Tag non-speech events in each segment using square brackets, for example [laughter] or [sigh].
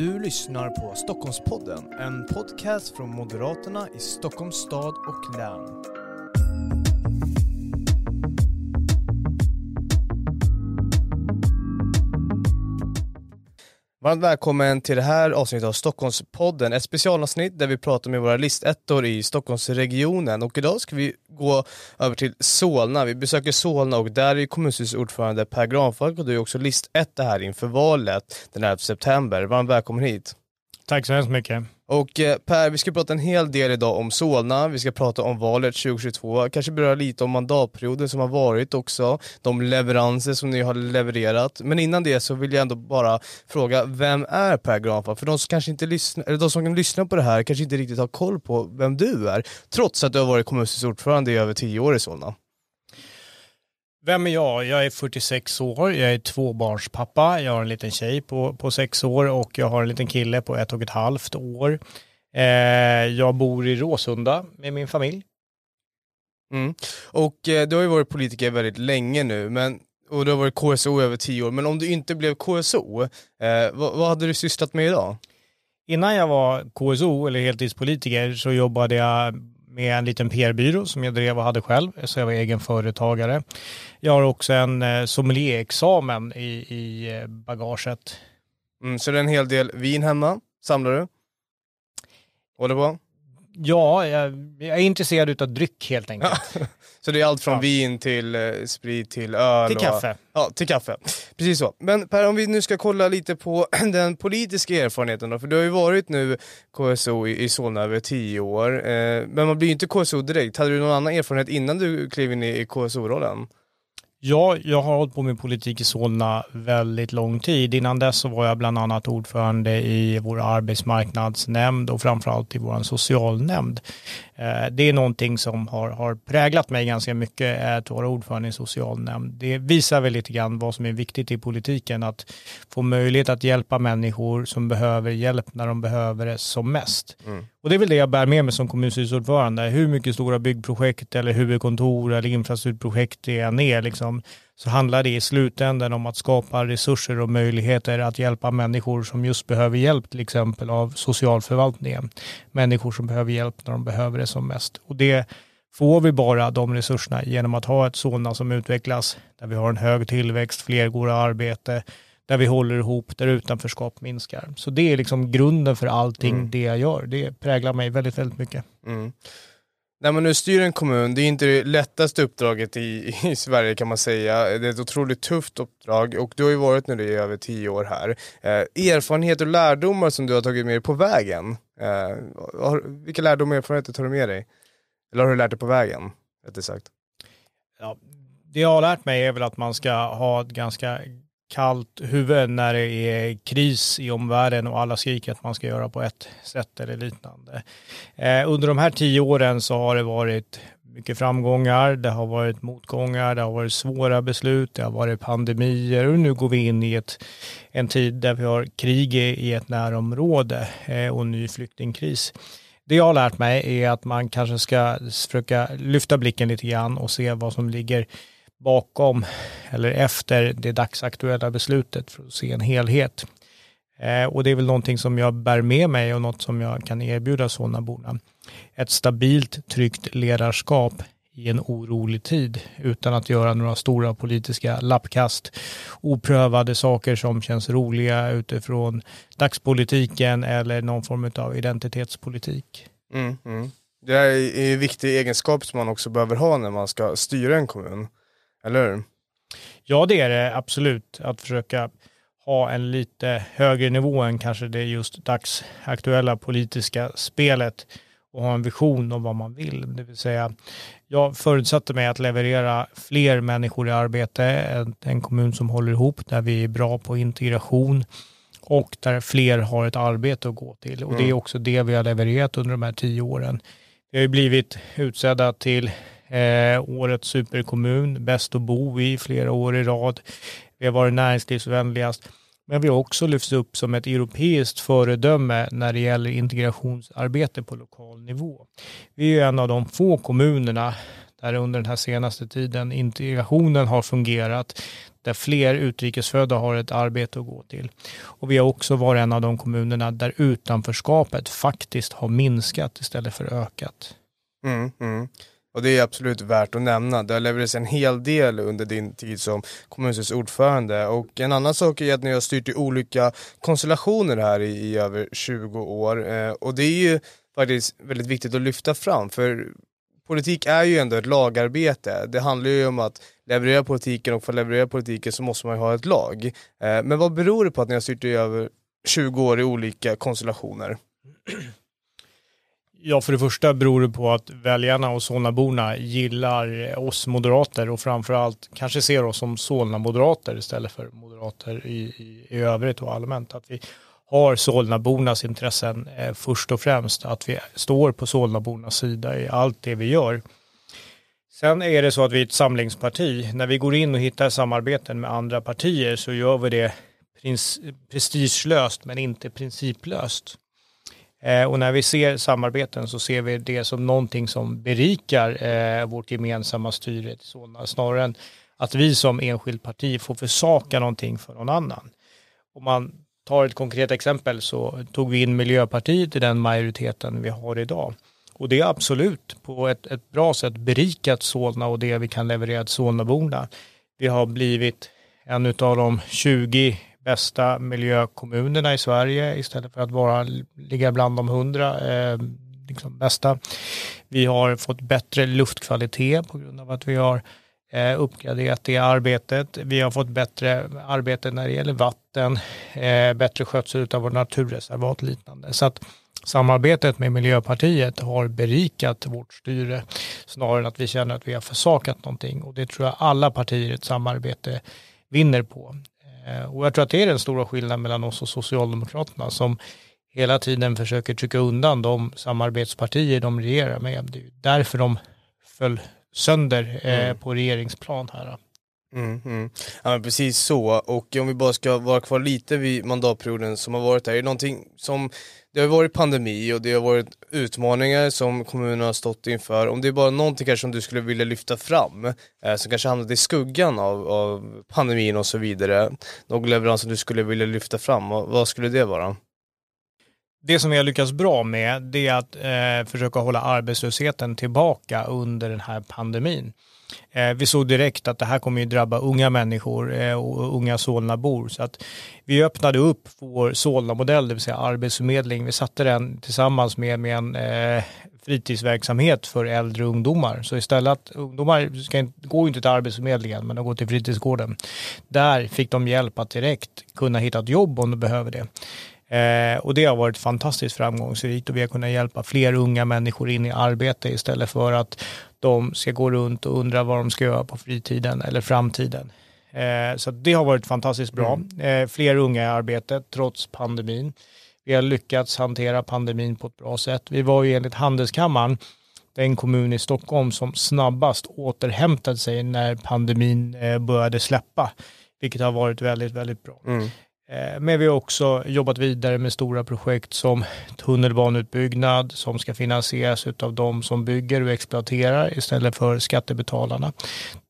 Du lyssnar på Stockholmspodden, en podcast från Moderaterna i Stockholms stad och län. Varmt välkommen till det här avsnittet av Stockholmspodden, ett specialavsnitt där vi pratar med våra listettor i Stockholmsregionen och idag ska vi gå över till Solna. Vi besöker Solna och där är kommunstyrelsens ordförande Per Granfalk och du är också listetta här inför valet den 11 september. Varmt välkommen hit. Tack så hemskt mycket. Och eh, Per, vi ska prata en hel del idag om Solna, vi ska prata om valet 2022, kanske beröra lite om mandatperioden som har varit också, de leveranser som ni har levererat. Men innan det så vill jag ändå bara fråga, vem är Per Granfalk? För de som kanske inte lyssnar, eller de som kan lyssna på det här kanske inte riktigt har koll på vem du är, trots att du har varit kommunstyrelseordförande i över tio år i Solna. Vem är jag? Jag är 46 år, jag är tvåbarnspappa, jag har en liten tjej på, på sex år och jag har en liten kille på ett och ett halvt år. Eh, jag bor i Råsunda med min familj. Mm. Och eh, du har ju varit politiker väldigt länge nu, men, och du har varit KSO över tio år, men om du inte blev KSO, eh, vad, vad hade du sysslat med idag? Innan jag var KSO eller heltidspolitiker så jobbade jag med en liten PR-byrå som jag drev och hade själv, så jag var egen företagare. Jag har också en eh, sommelierexamen i, i eh, bagaget. Mm, så det är en hel del vin hemma, samlar du? Håller på? Ja, jag, jag är intresserad av dryck helt enkelt. [laughs] så det är allt från ja. vin till eh, sprit till öl? Till kaffe. Och, ja, till kaffe. Precis så. Men Per, om vi nu ska kolla lite på [clears throat] den politiska erfarenheten då, för du har ju varit nu KSO i, i Solna över tio år, eh, men man blir ju inte KSO direkt. Hade du någon annan erfarenhet innan du klev in i, i KSO-rollen? Ja, jag har hållit på med politik i Solna väldigt lång tid. Innan dess så var jag bland annat ordförande i vår arbetsmarknadsnämnd och framförallt i vår socialnämnd. Eh, det är någonting som har, har präglat mig ganska mycket, att vara ordförande i socialnämnd. Det visar väl lite grann vad som är viktigt i politiken, att få möjlighet att hjälpa människor som behöver hjälp när de behöver det som mest. Mm. Och det är väl det jag bär med mig som kommunstyrelseordförande. Hur mycket stora byggprojekt eller huvudkontor eller infrastrukturprojekt det än är, liksom, så handlar det i slutändan om att skapa resurser och möjligheter att hjälpa människor som just behöver hjälp, till exempel av socialförvaltningen. Människor som behöver hjälp när de behöver det som mest. Och det får vi bara de resurserna genom att ha ett Solna som utvecklas, där vi har en hög tillväxt, fler går i arbete, där vi håller ihop, där utanförskap minskar. Så det är liksom grunden för allting mm. det jag gör. Det präglar mig väldigt, väldigt mycket. Mm. När man nu styr en kommun, det är inte det lättaste uppdraget i, i Sverige kan man säga. Det är ett otroligt tufft uppdrag och du har ju varit nu i över tio år här. Eh, erfarenheter och lärdomar som du har tagit med dig på vägen. Eh, har, vilka lärdomar och erfarenheter tar du med dig? Eller har du lärt dig på vägen, rättare sagt? Ja, det jag har lärt mig är väl att man ska ha ett ganska kallt huvud när det är kris i omvärlden och alla skriker att man ska göra på ett sätt eller liknande. Eh, under de här tio åren så har det varit mycket framgångar, det har varit motgångar, det har varit svåra beslut, det har varit pandemier och nu går vi in i ett, en tid där vi har krig i ett närområde eh, och ny flyktingkris. Det jag har lärt mig är att man kanske ska försöka lyfta blicken lite grann och se vad som ligger bakom eller efter det dagsaktuella beslutet för att se en helhet. Eh, och det är väl någonting som jag bär med mig och något som jag kan erbjuda Solnaborna. Ett stabilt, tryggt ledarskap i en orolig tid utan att göra några stora politiska lappkast. Oprövade saker som känns roliga utifrån dagspolitiken eller någon form av identitetspolitik. Mm, mm. Det är en viktig egenskap som man också behöver ha när man ska styra en kommun. Eller hur? Ja, det är det absolut. Att försöka ha en lite högre nivå än kanske det just dagsaktuella politiska spelet och ha en vision om vad man vill. Det vill säga, jag förutsatte mig att leverera fler människor i arbete, en, en kommun som håller ihop, där vi är bra på integration och där fler har ett arbete att gå till. Och mm. det är också det vi har levererat under de här tio åren. Vi har ju blivit utsedda till Eh, årets superkommun, bäst att bo i flera år i rad. Vi har varit näringslivsvänligast. Men vi har också lyfts upp som ett europeiskt föredöme när det gäller integrationsarbete på lokal nivå. Vi är en av de få kommunerna där under den här senaste tiden integrationen har fungerat, där fler utrikesfödda har ett arbete att gå till. Och vi har också varit en av de kommunerna där utanförskapet faktiskt har minskat istället för ökat. Mm, mm. Och det är absolut värt att nämna. Det har levererats en hel del under din tid som kommunstyrelsens ordförande. Och en annan sak är att ni har styrt i olika konstellationer här i, i över 20 år. Eh, och det är ju faktiskt väldigt viktigt att lyfta fram. För politik är ju ändå ett lagarbete. Det handlar ju om att leverera politiken och för att leverera politiken så måste man ju ha ett lag. Eh, men vad beror det på att ni har styrt i över 20 år i olika konstellationer? [clears throat] Ja, för det första beror det på att väljarna och Solnaborna gillar oss moderater och framförallt kanske ser oss som Solna-moderater istället för moderater i, i, i övrigt och allmänt. Att vi har Solnabornas intressen eh, först och främst, att vi står på Solnabornas sida i allt det vi gör. Sen är det så att vi är ett samlingsparti. När vi går in och hittar samarbeten med andra partier så gör vi det prestigelöst men inte principlöst. Eh, och när vi ser samarbeten så ser vi det som någonting som berikar eh, vårt gemensamma styre till Solna, snarare än att vi som enskilt parti får försaka någonting för någon annan. Om man tar ett konkret exempel så tog vi in Miljöpartiet i den majoriteten vi har idag. Och det är absolut på ett, ett bra sätt berikat Solna och det vi kan leverera till Solnaborna. Vi har blivit en av de 20 bästa miljökommunerna i Sverige istället för att bara ligga bland de hundra eh, liksom bästa. Vi har fått bättre luftkvalitet på grund av att vi har eh, uppgraderat det arbetet. Vi har fått bättre arbete när det gäller vatten, eh, bättre skötsel av vår naturreservat och liknande. Så att samarbetet med Miljöpartiet har berikat vårt styre snarare än att vi känner att vi har försakat någonting och det tror jag alla partier i ett samarbete vinner på. Eh, och jag tror att det är den stora skillnaden mellan oss och Socialdemokraterna som hela tiden försöker trycka undan de samarbetspartier de regerar med. Det är därför de föll sönder eh, mm. på regeringsplan här. Mm, mm. Ja men precis så, och om vi bara ska vara kvar lite vid mandatperioden som har varit här, är det någonting som det har varit pandemi och det har varit utmaningar som kommunerna har stått inför. Om det är bara någonting kanske som du skulle vilja lyfta fram, eh, som kanske hamnat i skuggan av, av, pandemin och så vidare. Någon leverans som du skulle vilja lyfta fram, vad skulle det vara? Det som vi har lyckats bra med det är att eh, försöka hålla arbetslösheten tillbaka under den här pandemin. Eh, vi såg direkt att det här kommer ju drabba unga människor eh, och unga Solnabor. Så att vi öppnade upp vår Solna-modell, det vill säga arbetsförmedling. Vi satte den tillsammans med, med en eh, fritidsverksamhet för äldre ungdomar. Så istället, att ungdomar ska går ju inte till arbetsförmedlingen men de går till fritidsgården. Där fick de hjälp att direkt kunna hitta ett jobb om de behöver det. Eh, och det har varit fantastiskt framgångsrikt och vi har kunnat hjälpa fler unga människor in i arbete istället för att de ska gå runt och undra vad de ska göra på fritiden eller framtiden. Eh, så det har varit fantastiskt bra. Mm. Eh, fler unga i arbete trots pandemin. Vi har lyckats hantera pandemin på ett bra sätt. Vi var ju enligt Handelskammaren den kommun i Stockholm som snabbast återhämtade sig när pandemin eh, började släppa, vilket har varit väldigt, väldigt bra. Mm. Eh, men vi har också jobbat vidare med stora projekt som tunnelbaneutbyggnad som ska finansieras av de som bygger och exploaterar istället för skattebetalarna.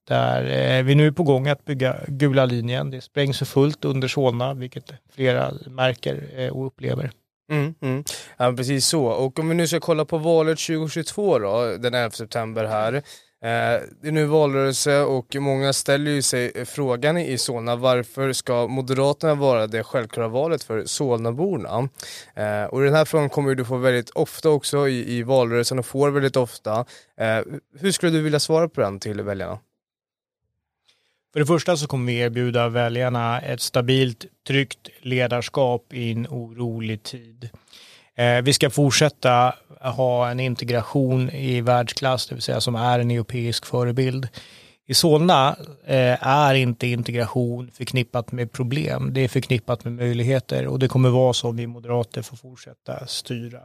Där eh, vi nu är på gång att bygga gula linjen. Det sprängs för fullt under Solna, vilket flera märker eh, och upplever. Mm, mm. Ja, precis så. Och om vi nu ska kolla på valet 2022 då, den 11 september här. Eh, det är nu valrörelse och många ställer ju sig frågan i Solna varför ska Moderaterna vara det självklara valet för Solnaborna? Eh, och den här frågan kommer du få väldigt ofta också i, i valrörelsen och får väldigt ofta. Eh, hur skulle du vilja svara på den till väljarna? För det första så kommer vi erbjuda väljarna ett stabilt, tryggt ledarskap i en orolig tid. Eh, vi ska fortsätta ha en integration i världsklass, det vill säga som är en europeisk förebild. I Solna eh, är inte integration förknippat med problem, det är förknippat med möjligheter och det kommer vara så om vi moderater får fortsätta styra.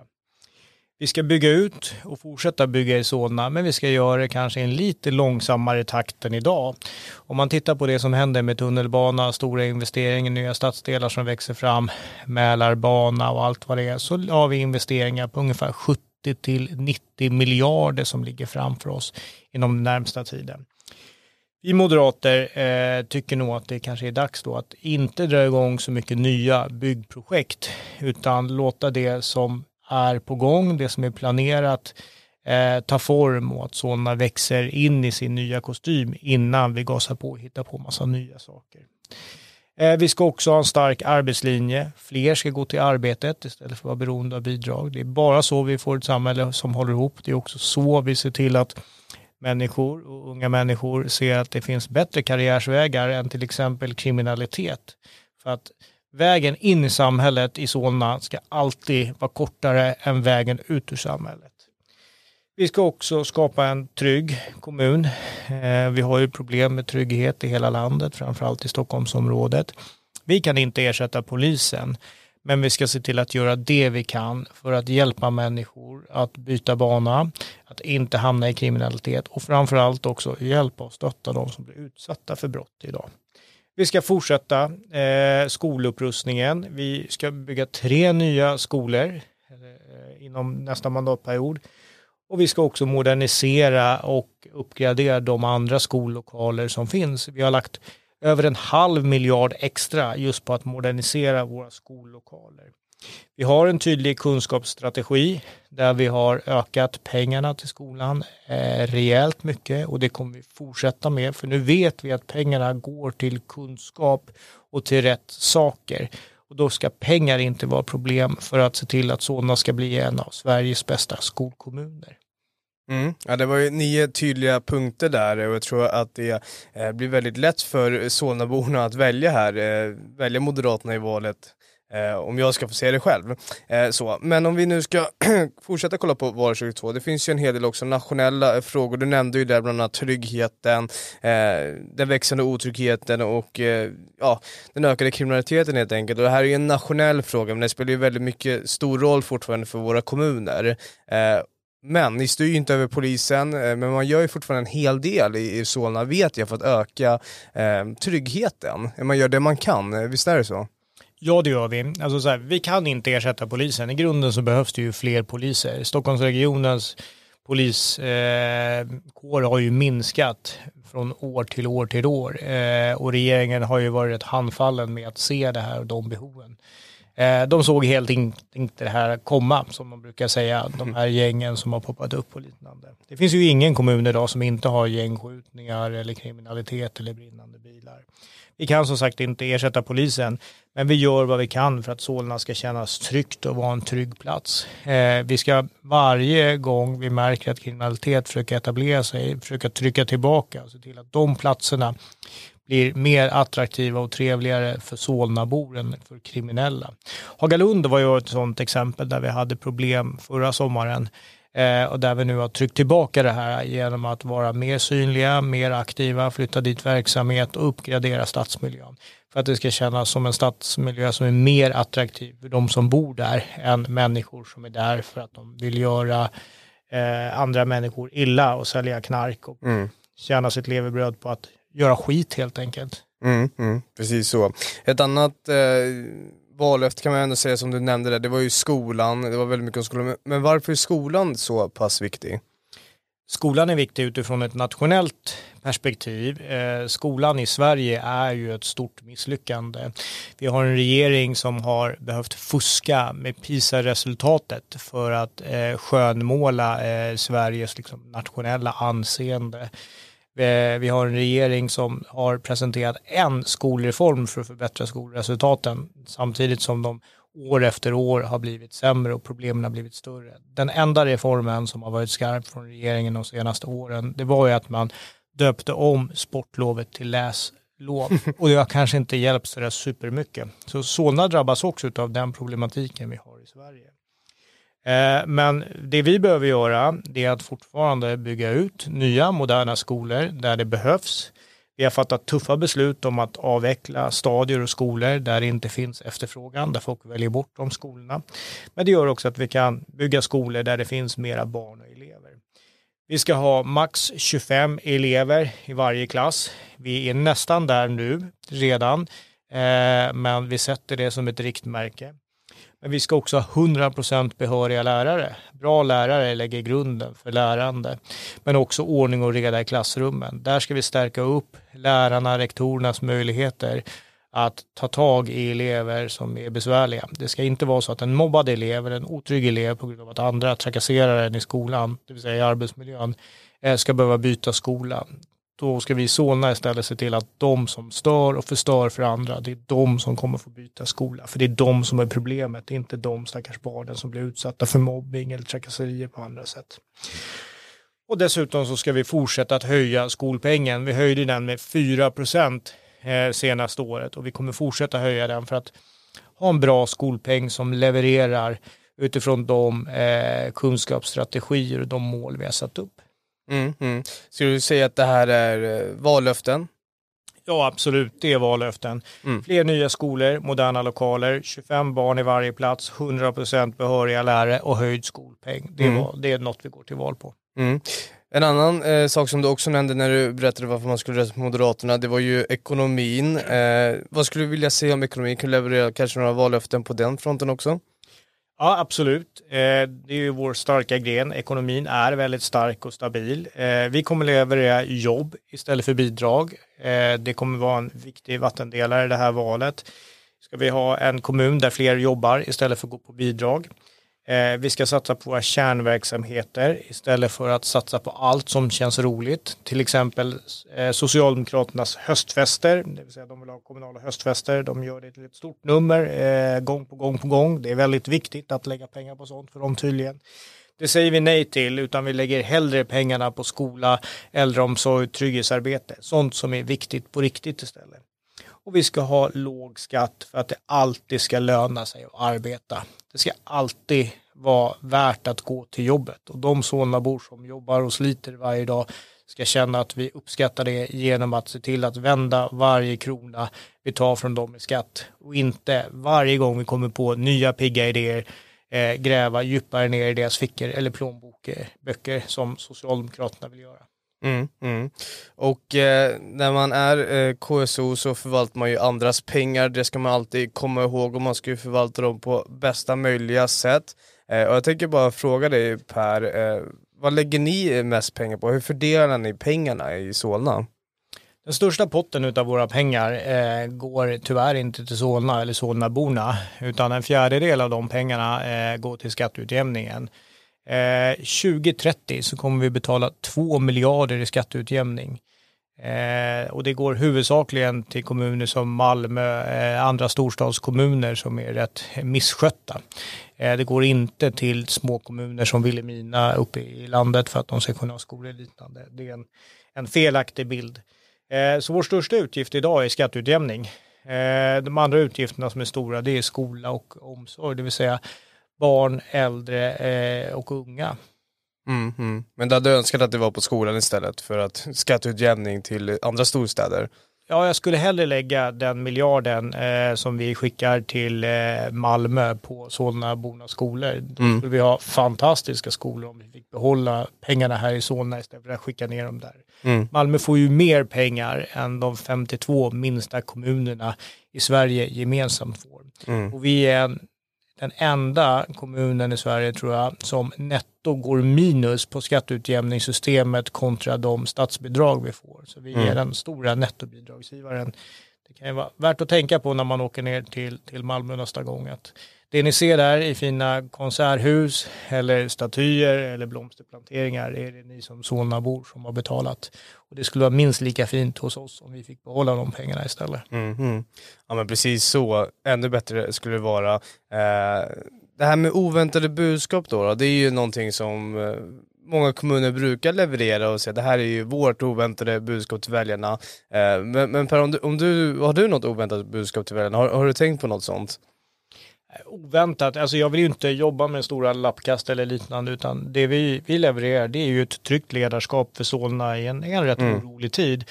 Vi ska bygga ut och fortsätta bygga i Solna, men vi ska göra det kanske i en lite långsammare takt än idag. Om man tittar på det som händer med tunnelbana, stora investeringar, nya stadsdelar som växer fram, Mälarbana och allt vad det är, så har vi investeringar på ungefär 70 till 90 miljarder som ligger framför oss inom den närmsta tiden. Vi moderater eh, tycker nog att det kanske är dags då att inte dra igång så mycket nya byggprojekt utan låta det som är på gång, det som är planerat eh, ta form och att Solna växer in i sin nya kostym innan vi gasar på och hittar på massa nya saker. Eh, vi ska också ha en stark arbetslinje. Fler ska gå till arbetet istället för att vara beroende av bidrag. Det är bara så vi får ett samhälle som håller ihop. Det är också så vi ser till att människor och unga människor ser att det finns bättre karriärsvägar än till exempel kriminalitet. För att vägen in i samhället i Solna ska alltid vara kortare än vägen ut ur samhället. Vi ska också skapa en trygg kommun. Eh, vi har ju problem med trygghet i hela landet, framförallt i Stockholmsområdet. Vi kan inte ersätta polisen, men vi ska se till att göra det vi kan för att hjälpa människor att byta bana, att inte hamna i kriminalitet och framförallt också hjälpa och stötta de som blir utsatta för brott idag. Vi ska fortsätta eh, skolupprustningen. Vi ska bygga tre nya skolor eh, inom nästa mandatperiod. Och vi ska också modernisera och uppgradera de andra skollokaler som finns. Vi har lagt över en halv miljard extra just på att modernisera våra skollokaler. Vi har en tydlig kunskapsstrategi där vi har ökat pengarna till skolan eh, rejält mycket och det kommer vi fortsätta med för nu vet vi att pengarna går till kunskap och till rätt saker. Och då ska pengar inte vara problem för att se till att Solna ska bli en av Sveriges bästa skolkommuner. Mm. Ja, det var ju nio tydliga punkter där och jag tror att det eh, blir väldigt lätt för Solnaborna att välja här, eh, välja Moderaterna i valet. Eh, om jag ska få se det själv. Eh, så. Men om vi nu ska [clears throat] fortsätta kolla på VAR 22, det finns ju en hel del också nationella eh, frågor. Du nämnde ju där bland annat tryggheten, eh, den växande otryggheten och eh, ja, den ökade kriminaliteten helt enkelt. Och det här är ju en nationell fråga, men det spelar ju väldigt mycket stor roll fortfarande för våra kommuner. Eh, men ni styr ju inte över polisen, eh, men man gör ju fortfarande en hel del i, i Solna, vet jag, för att öka eh, tryggheten. Man gör det man kan, eh, visst är det så? Ja, det gör vi. Alltså så här, vi kan inte ersätta polisen. I grunden så behövs det ju fler poliser. Stockholmsregionens poliskår eh, har ju minskat från år till år till år eh, och regeringen har ju varit handfallen med att se det här och de behoven. Eh, de såg helt inte det här komma, som man brukar säga, de här gängen som har poppat upp och liknande. Det finns ju ingen kommun idag som inte har gängskjutningar eller kriminalitet eller brinnande bilar. Vi kan som sagt inte ersätta polisen, men vi gör vad vi kan för att Solna ska kännas tryggt och vara en trygg plats. Eh, vi ska varje gång vi märker att kriminalitet försöker etablera sig, försöka trycka tillbaka och se till att de platserna blir mer attraktiva och trevligare för Solnabor än för kriminella. Hagalund var ju ett sådant exempel där vi hade problem förra sommaren eh, och där vi nu har tryckt tillbaka det här genom att vara mer synliga, mer aktiva, flytta dit verksamhet och uppgradera stadsmiljön. För att det ska kännas som en stadsmiljö som är mer attraktiv för de som bor där än människor som är där för att de vill göra eh, andra människor illa och sälja knark och mm. tjäna sitt levebröd på att göra skit helt enkelt. Mm, mm, precis så. Ett annat eh, vallöfte kan man ändå säga som du nämnde där, det var ju skolan, det var väldigt mycket om skolan. Men varför är skolan så pass viktig? Skolan är viktig utifrån ett nationellt perspektiv. Eh, skolan i Sverige är ju ett stort misslyckande. Vi har en regering som har behövt fuska med PISA-resultatet för att eh, skönmåla eh, Sveriges liksom, nationella anseende. Eh, vi har en regering som har presenterat en skolreform för att förbättra skolresultaten samtidigt som de år efter år har blivit sämre och problemen har blivit större. Den enda reformen som har varit skarp från regeringen de senaste åren det var ju att man döpte om sportlovet till läslov [laughs] och det har kanske inte hjälpt så supermycket. Så Solna drabbas också av den problematiken vi har i Sverige. Eh, men det vi behöver göra det är att fortfarande bygga ut nya moderna skolor där det behövs. Vi har fattat tuffa beslut om att avveckla stadier och skolor där det inte finns efterfrågan, där folk väljer bort de skolorna. Men det gör också att vi kan bygga skolor där det finns mera barn och elever. Vi ska ha max 25 elever i varje klass. Vi är nästan där nu redan, eh, men vi sätter det som ett riktmärke. Men vi ska också ha 100% behöriga lärare. Bra lärare lägger grunden för lärande. Men också ordning och reda i klassrummen. Där ska vi stärka upp lärarna, rektorernas möjligheter att ta tag i elever som är besvärliga. Det ska inte vara så att en mobbad elev eller en otrygg elev på grund av att andra trakasserar en i skolan, det vill säga i arbetsmiljön, eh, ska behöva byta skola. Då ska vi i Solna istället se till att de som stör och förstör för andra, det är de som kommer få byta skola. För det är de som är problemet, inte de stackars barnen som blir utsatta för mobbing eller trakasserier på andra sätt. Och dessutom så ska vi fortsätta att höja skolpengen. Vi höjde den med 4 procent eh, senaste året och vi kommer fortsätta höja den för att ha en bra skolpeng som levererar utifrån de eh, kunskapsstrategier och de mål vi har satt upp. Mm, mm. Skulle du säga att det här är eh, vallöften? Ja, absolut. Det är vallöften. Mm. Fler nya skolor, moderna lokaler, 25 barn i varje plats, 100% behöriga lärare och höjd skolpeng. Det, mm. var, det är något vi går till val på. Mm. En annan eh, sak som du också nämnde när du berättade varför man skulle rösta på Moderaterna, det var ju ekonomin. Eh, vad skulle du vilja se om ekonomin? Kan du leverera kanske några vallöften på den fronten också? Ja, absolut. Eh, det är ju vår starka gren. Ekonomin är väldigt stark och stabil. Eh, vi kommer leverera jobb istället för bidrag. Eh, det kommer vara en viktig vattendelare i det här valet. Ska vi ha en kommun där fler jobbar istället för att gå på bidrag. Eh, vi ska satsa på våra kärnverksamheter istället för att satsa på allt som känns roligt. Till exempel eh, Socialdemokraternas höstfester, det vill säga de vill ha kommunala höstfester. De gör det till ett stort nummer eh, gång på gång på gång. Det är väldigt viktigt att lägga pengar på sånt för dem tydligen. Det säger vi nej till, utan vi lägger hellre pengarna på skola, äldreomsorg, trygghetsarbete. Sånt som är viktigt på riktigt istället. Och vi ska ha låg skatt för att det alltid ska löna sig att arbeta. Det ska alltid vara värt att gå till jobbet och de Solnabor som jobbar och sliter varje dag ska känna att vi uppskattar det genom att se till att vända varje krona vi tar från dem i skatt och inte varje gång vi kommer på nya pigga idéer eh, gräva djupare ner i deras fickor eller plånböcker som Socialdemokraterna vill göra. Mm, mm. Och eh, när man är eh, KSO så förvaltar man ju andras pengar, det ska man alltid komma ihåg och man ska ju förvalta dem på bästa möjliga sätt. Eh, och jag tänker bara fråga dig Per, eh, vad lägger ni mest pengar på? Hur fördelar ni pengarna i Solna? Den största potten av våra pengar eh, går tyvärr inte till Solna eller Solnaborna utan en fjärdedel av de pengarna eh, går till skatteutjämningen. Eh, 2030 så kommer vi betala 2 miljarder i skatteutjämning. Eh, och det går huvudsakligen till kommuner som Malmö, eh, andra storstadskommuner som är rätt misskötta. Eh, det går inte till små kommuner som Vilhelmina uppe i landet för att de ska kunna ha skolor och liknande. Det är en, en felaktig bild. Eh, så vår största utgift idag är skatteutjämning. Eh, de andra utgifterna som är stora det är skola och omsorg, det vill säga barn, äldre eh, och unga. Mm, mm. Men du hade önskat att det var på skolan istället för att skatteutjämning till andra storstäder? Ja, jag skulle hellre lägga den miljarden eh, som vi skickar till eh, Malmö på Solnabornas skolor. Då mm. skulle vi ha fantastiska skolor om vi fick behålla pengarna här i Solna istället för att skicka ner dem där. Mm. Malmö får ju mer pengar än de 52 minsta kommunerna i Sverige gemensamt får. Mm. Och vi är en den enda kommunen i Sverige tror jag som netto går minus på skatteutjämningssystemet kontra de statsbidrag vi får. Så vi mm. är den stora nettobidragsgivaren. Det kan ju vara värt att tänka på när man åker ner till, till Malmö nästa gång. Att det ni ser där i fina konserthus eller statyer eller blomsterplanteringar är det ni som Solnabor som har betalat. Och det skulle vara minst lika fint hos oss om vi fick behålla de pengarna istället. Mm -hmm. Ja men precis så, ännu bättre skulle det vara. Eh, det här med oväntade budskap då, då, det är ju någonting som eh, många kommuner brukar leverera och säga det här är ju vårt oväntade budskap till väljarna. Eh, men, men Per, om du, om du, har du något oväntat budskap till väljarna? Har, har du tänkt på något sånt? Oväntat, alltså jag vill ju inte jobba med stora lappkast eller liknande utan det vi, vi levererar det är ju ett tryggt ledarskap för Solna i en, en rätt mm. orolig tid.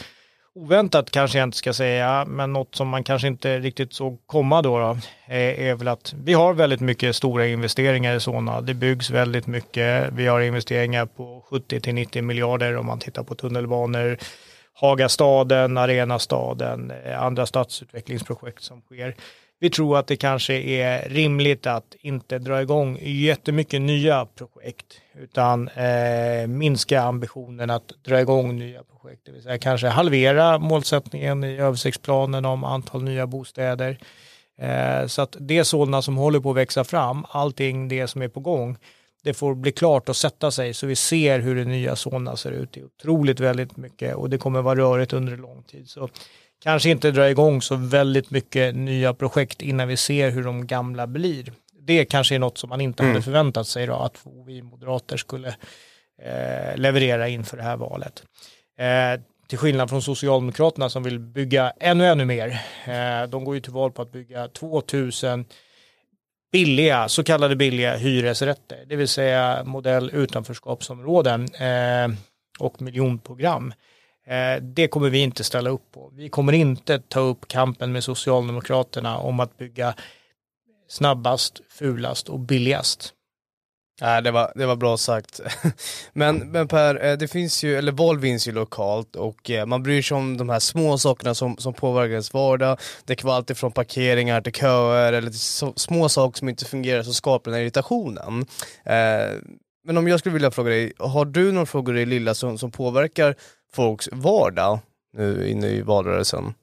Oväntat kanske jag inte ska säga, men något som man kanske inte riktigt såg komma då, då är, är väl att vi har väldigt mycket stora investeringar i Solna. Det byggs väldigt mycket. Vi har investeringar på 70 till 90 miljarder om man tittar på tunnelbanor, Hagastaden, Arenastaden, eh, andra stadsutvecklingsprojekt som sker. Vi tror att det kanske är rimligt att inte dra igång jättemycket nya projekt utan eh, minska ambitionen att dra igång nya projekt. Det vill säga kanske halvera målsättningen i översiktsplanen om antal nya bostäder. Eh, så att det är sådana som håller på att växa fram, allting det som är på gång, det får bli klart och sätta sig så vi ser hur det nya Solna ser ut. Det är otroligt väldigt mycket och det kommer vara rörigt under lång tid. Så kanske inte dra igång så väldigt mycket nya projekt innan vi ser hur de gamla blir. Det kanske är något som man inte mm. hade förväntat sig då, att vi moderater skulle eh, leverera inför det här valet. Eh, till skillnad från Socialdemokraterna som vill bygga ännu, ännu mer. Eh, de går ju till val på att bygga 2000 billiga, så kallade billiga hyresrätter, det vill säga modell utanförskapsområden eh, och miljonprogram. Eh, det kommer vi inte ställa upp på. Vi kommer inte ta upp kampen med Socialdemokraterna om att bygga snabbast, fulast och billigast. Nej, det var, det var bra sagt. [laughs] Men, men Per, eh, det finns ju, eller val vinns ju lokalt och eh, man bryr sig om de här små sakerna som, som påverkar ens vardag. Det kan vara allt ifrån parkeringar till köer eller till så, små saker som inte fungerar som skapar den här irritationen. Eh, men om jag skulle vilja fråga dig, har du några frågor i lilla som, som påverkar folks vardag nu inne i valrörelsen?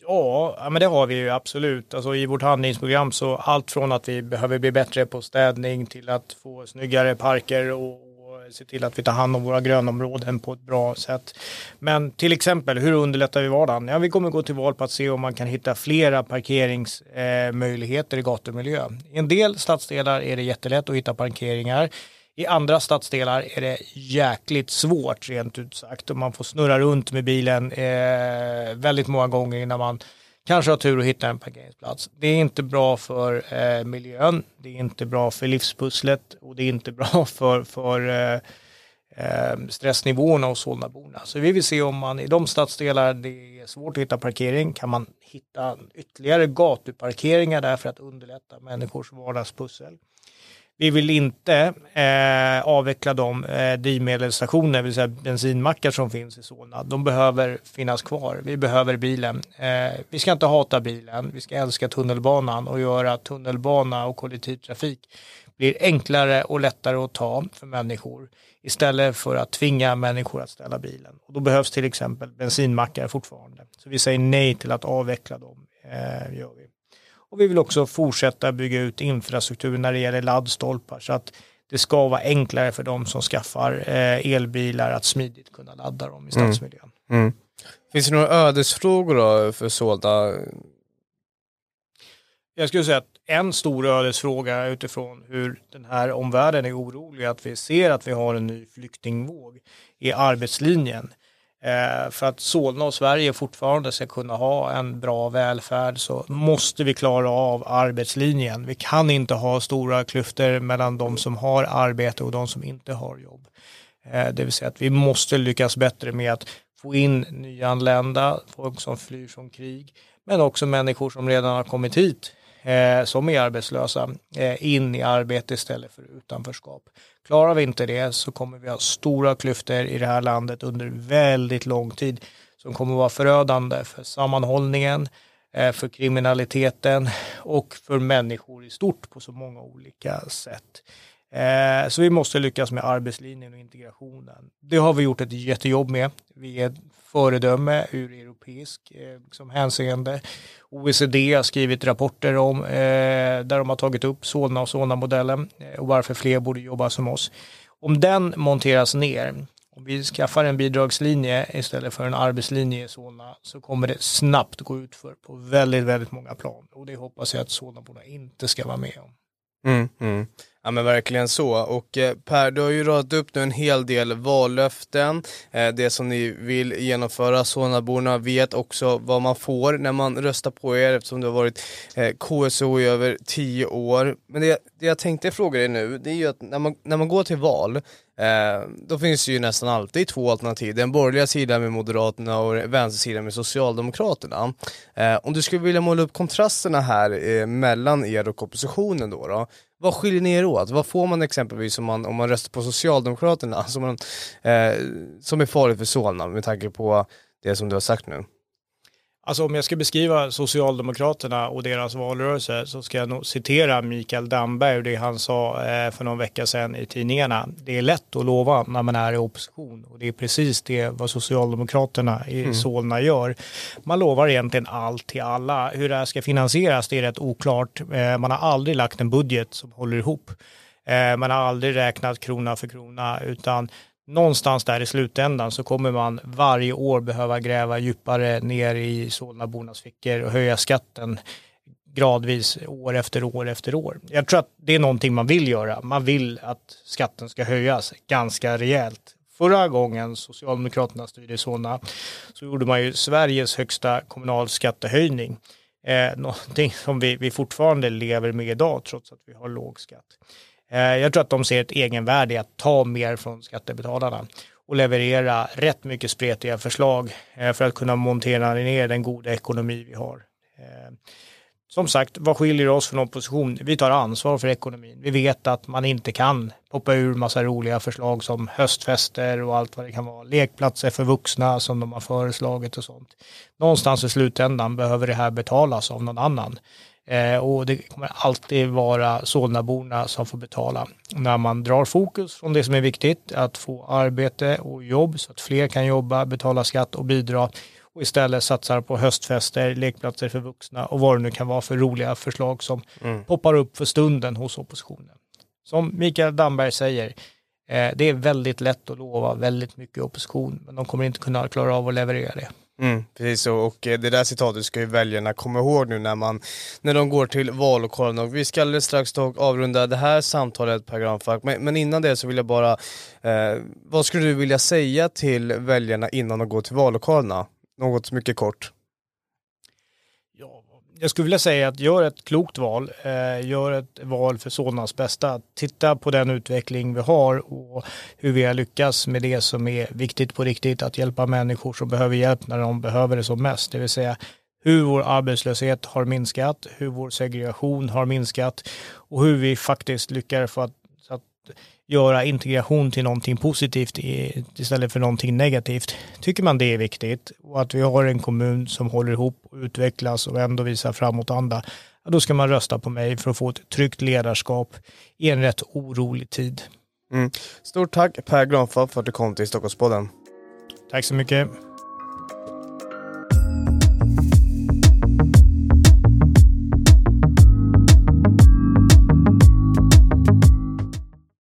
Ja, men det har vi ju absolut. Alltså I vårt handlingsprogram så allt från att vi behöver bli bättre på städning till att få snyggare parker och, se till att vi tar hand om våra grönområden på ett bra sätt. Men till exempel, hur underlättar vi vardagen? Ja, vi kommer gå till val på att se om man kan hitta flera parkeringsmöjligheter eh, i gatumiljö. I en del stadsdelar är det jättelätt att hitta parkeringar. I andra stadsdelar är det jäkligt svårt rent ut sagt och man får snurra runt med bilen eh, väldigt många gånger innan man kanske har tur att hitta en parkeringsplats. Det är inte bra för eh, miljön, det är inte bra för livspusslet och det är inte [laughs] bra för, för eh, eh stressnivåerna hos Solnaborna. Så vi vill se om man i de stadsdelar det är svårt att hitta parkering kan man hitta ytterligare gatuparkeringar där för att underlätta människors vardagspussel. Vi vill inte eh, avveckla de eh, drivmedelsstationer, det vill säga bensinmackar som finns i Solna. De behöver finnas kvar. Vi behöver bilen. Eh, vi ska inte hata bilen, vi ska älska tunnelbanan och göra tunnelbana och kollektivtrafik blir enklare och lättare att ta för människor istället för att tvinga människor att ställa bilen. Och då behövs till exempel bensinmackar fortfarande. Så vi säger nej till att avveckla dem. Eh, gör vi. Och vi vill också fortsätta bygga ut infrastruktur när det gäller laddstolpar så att det ska vara enklare för de som skaffar eh, elbilar att smidigt kunna ladda dem i mm. stadsmiljön. Mm. Mm. Finns det några ödesfrågor då för Solna? Jag skulle säga att en stor ödesfråga utifrån hur den här omvärlden är orolig, att vi ser att vi har en ny flyktingvåg, är arbetslinjen. Eh, för att Solna och Sverige fortfarande ska kunna ha en bra välfärd så måste vi klara av arbetslinjen. Vi kan inte ha stora klyftor mellan de som har arbete och de som inte har jobb. Eh, det vill säga att vi måste lyckas bättre med att få in nyanlända, folk som flyr från krig, men också människor som redan har kommit hit eh, som är arbetslösa eh, in i arbete istället för utanförskap. Klarar vi inte det så kommer vi ha stora klyftor i det här landet under väldigt lång tid som kommer vara förödande för sammanhållningen, eh, för kriminaliteten och för människor i stort på så många olika sätt. Eh, så vi måste lyckas med arbetslinjen och integrationen. Det har vi gjort ett jättejobb med. Vi är ett föredöme ur europeisk eh, liksom, hänseende. OECD har skrivit rapporter om eh, där de har tagit upp Solna och Solna-modellen eh, och varför fler borde jobba som oss. Om den monteras ner, om vi skaffar en bidragslinje istället för en arbetslinje i Solna så kommer det snabbt gå ut för på väldigt, väldigt många plan och det hoppas jag att Solnaborna inte ska vara med om. Mm, mm. Ja men verkligen så. Och eh, Per, du har ju radat upp nu en hel del vallöften, eh, det som ni vill genomföra. Solnaborna vet också vad man får när man röstar på er eftersom du har varit eh, KSO i över tio år. Men det, det jag tänkte fråga dig nu, det är ju att när man, när man går till val, Eh, då finns det ju nästan alltid två alternativ. Den borgerliga sidan med Moderaterna och vänstersidan med Socialdemokraterna. Eh, om du skulle vilja måla upp kontrasterna här eh, mellan er och oppositionen då, då vad skiljer ni er åt? Vad får man exempelvis om man, om man röstar på Socialdemokraterna [laughs] som, man, eh, som är farligt för Solna med tanke på det som du har sagt nu? Alltså om jag ska beskriva Socialdemokraterna och deras valrörelse så ska jag nog citera Mikael Damberg och det han sa eh, för någon vecka sedan i tidningarna. Det är lätt att lova när man är i opposition och det är precis det vad Socialdemokraterna i mm. Solna gör. Man lovar egentligen allt till alla. Hur det här ska finansieras det är rätt oklart. Eh, man har aldrig lagt en budget som håller ihop. Eh, man har aldrig räknat krona för krona utan någonstans där i slutändan så kommer man varje år behöva gräva djupare ner i Solnabornas fickor och höja skatten gradvis år efter år efter år. Jag tror att det är någonting man vill göra. Man vill att skatten ska höjas ganska rejält. Förra gången Socialdemokraterna styrde i Solna så gjorde man ju Sveriges högsta kommunalskattehöjning. Eh, någonting som vi, vi fortfarande lever med idag trots att vi har låg skatt. Eh, jag tror att de ser ett egenvärde i att ta mer från skattebetalarna och leverera rätt mycket spretiga förslag eh, för att kunna montera ner den goda ekonomi vi har. Eh, som sagt, vad skiljer oss från opposition? Vi tar ansvar för ekonomin. Vi vet att man inte kan poppa ur massa roliga förslag som höstfester och allt vad det kan vara. Lekplatser för vuxna som de har föreslagit och sånt. Någonstans i slutändan behöver det här betalas av någon annan. Eh, och det kommer alltid vara Solnaborna som får betala. När man drar fokus från det som är viktigt, att få arbete och jobb så att fler kan jobba, betala skatt och bidra och istället satsar på höstfester, lekplatser för vuxna och vad det nu kan vara för roliga förslag som mm. poppar upp för stunden hos oppositionen. Som Mikael Damberg säger, eh, det är väldigt lätt att lova väldigt mycket opposition, men de kommer inte kunna klara av att leverera det. Mm, precis så, och eh, det där citatet ska ju väljarna komma ihåg nu när, man, när de går till vallokalen. Och vi ska alldeles strax avrunda det här samtalet Per Granfalk, men, men innan det så vill jag bara, eh, vad skulle du vilja säga till väljarna innan de går till vallokalerna? Något mycket kort jag skulle vilja säga att gör ett klokt val, eh, gör ett val för Solnas bästa. Titta på den utveckling vi har och hur vi har lyckats med det som är viktigt på riktigt, att hjälpa människor som behöver hjälp när de behöver det som mest, det vill säga hur vår arbetslöshet har minskat, hur vår segregation har minskat och hur vi faktiskt lyckas få att göra integration till någonting positivt istället för någonting negativt. Tycker man det är viktigt och att vi har en kommun som håller ihop och utvecklas och ändå visar framåtanda, då ska man rösta på mig för att få ett tryggt ledarskap i en rätt orolig tid. Mm. Stort tack Per Granfalk för att du kom till Stockholmspodden. Tack så mycket.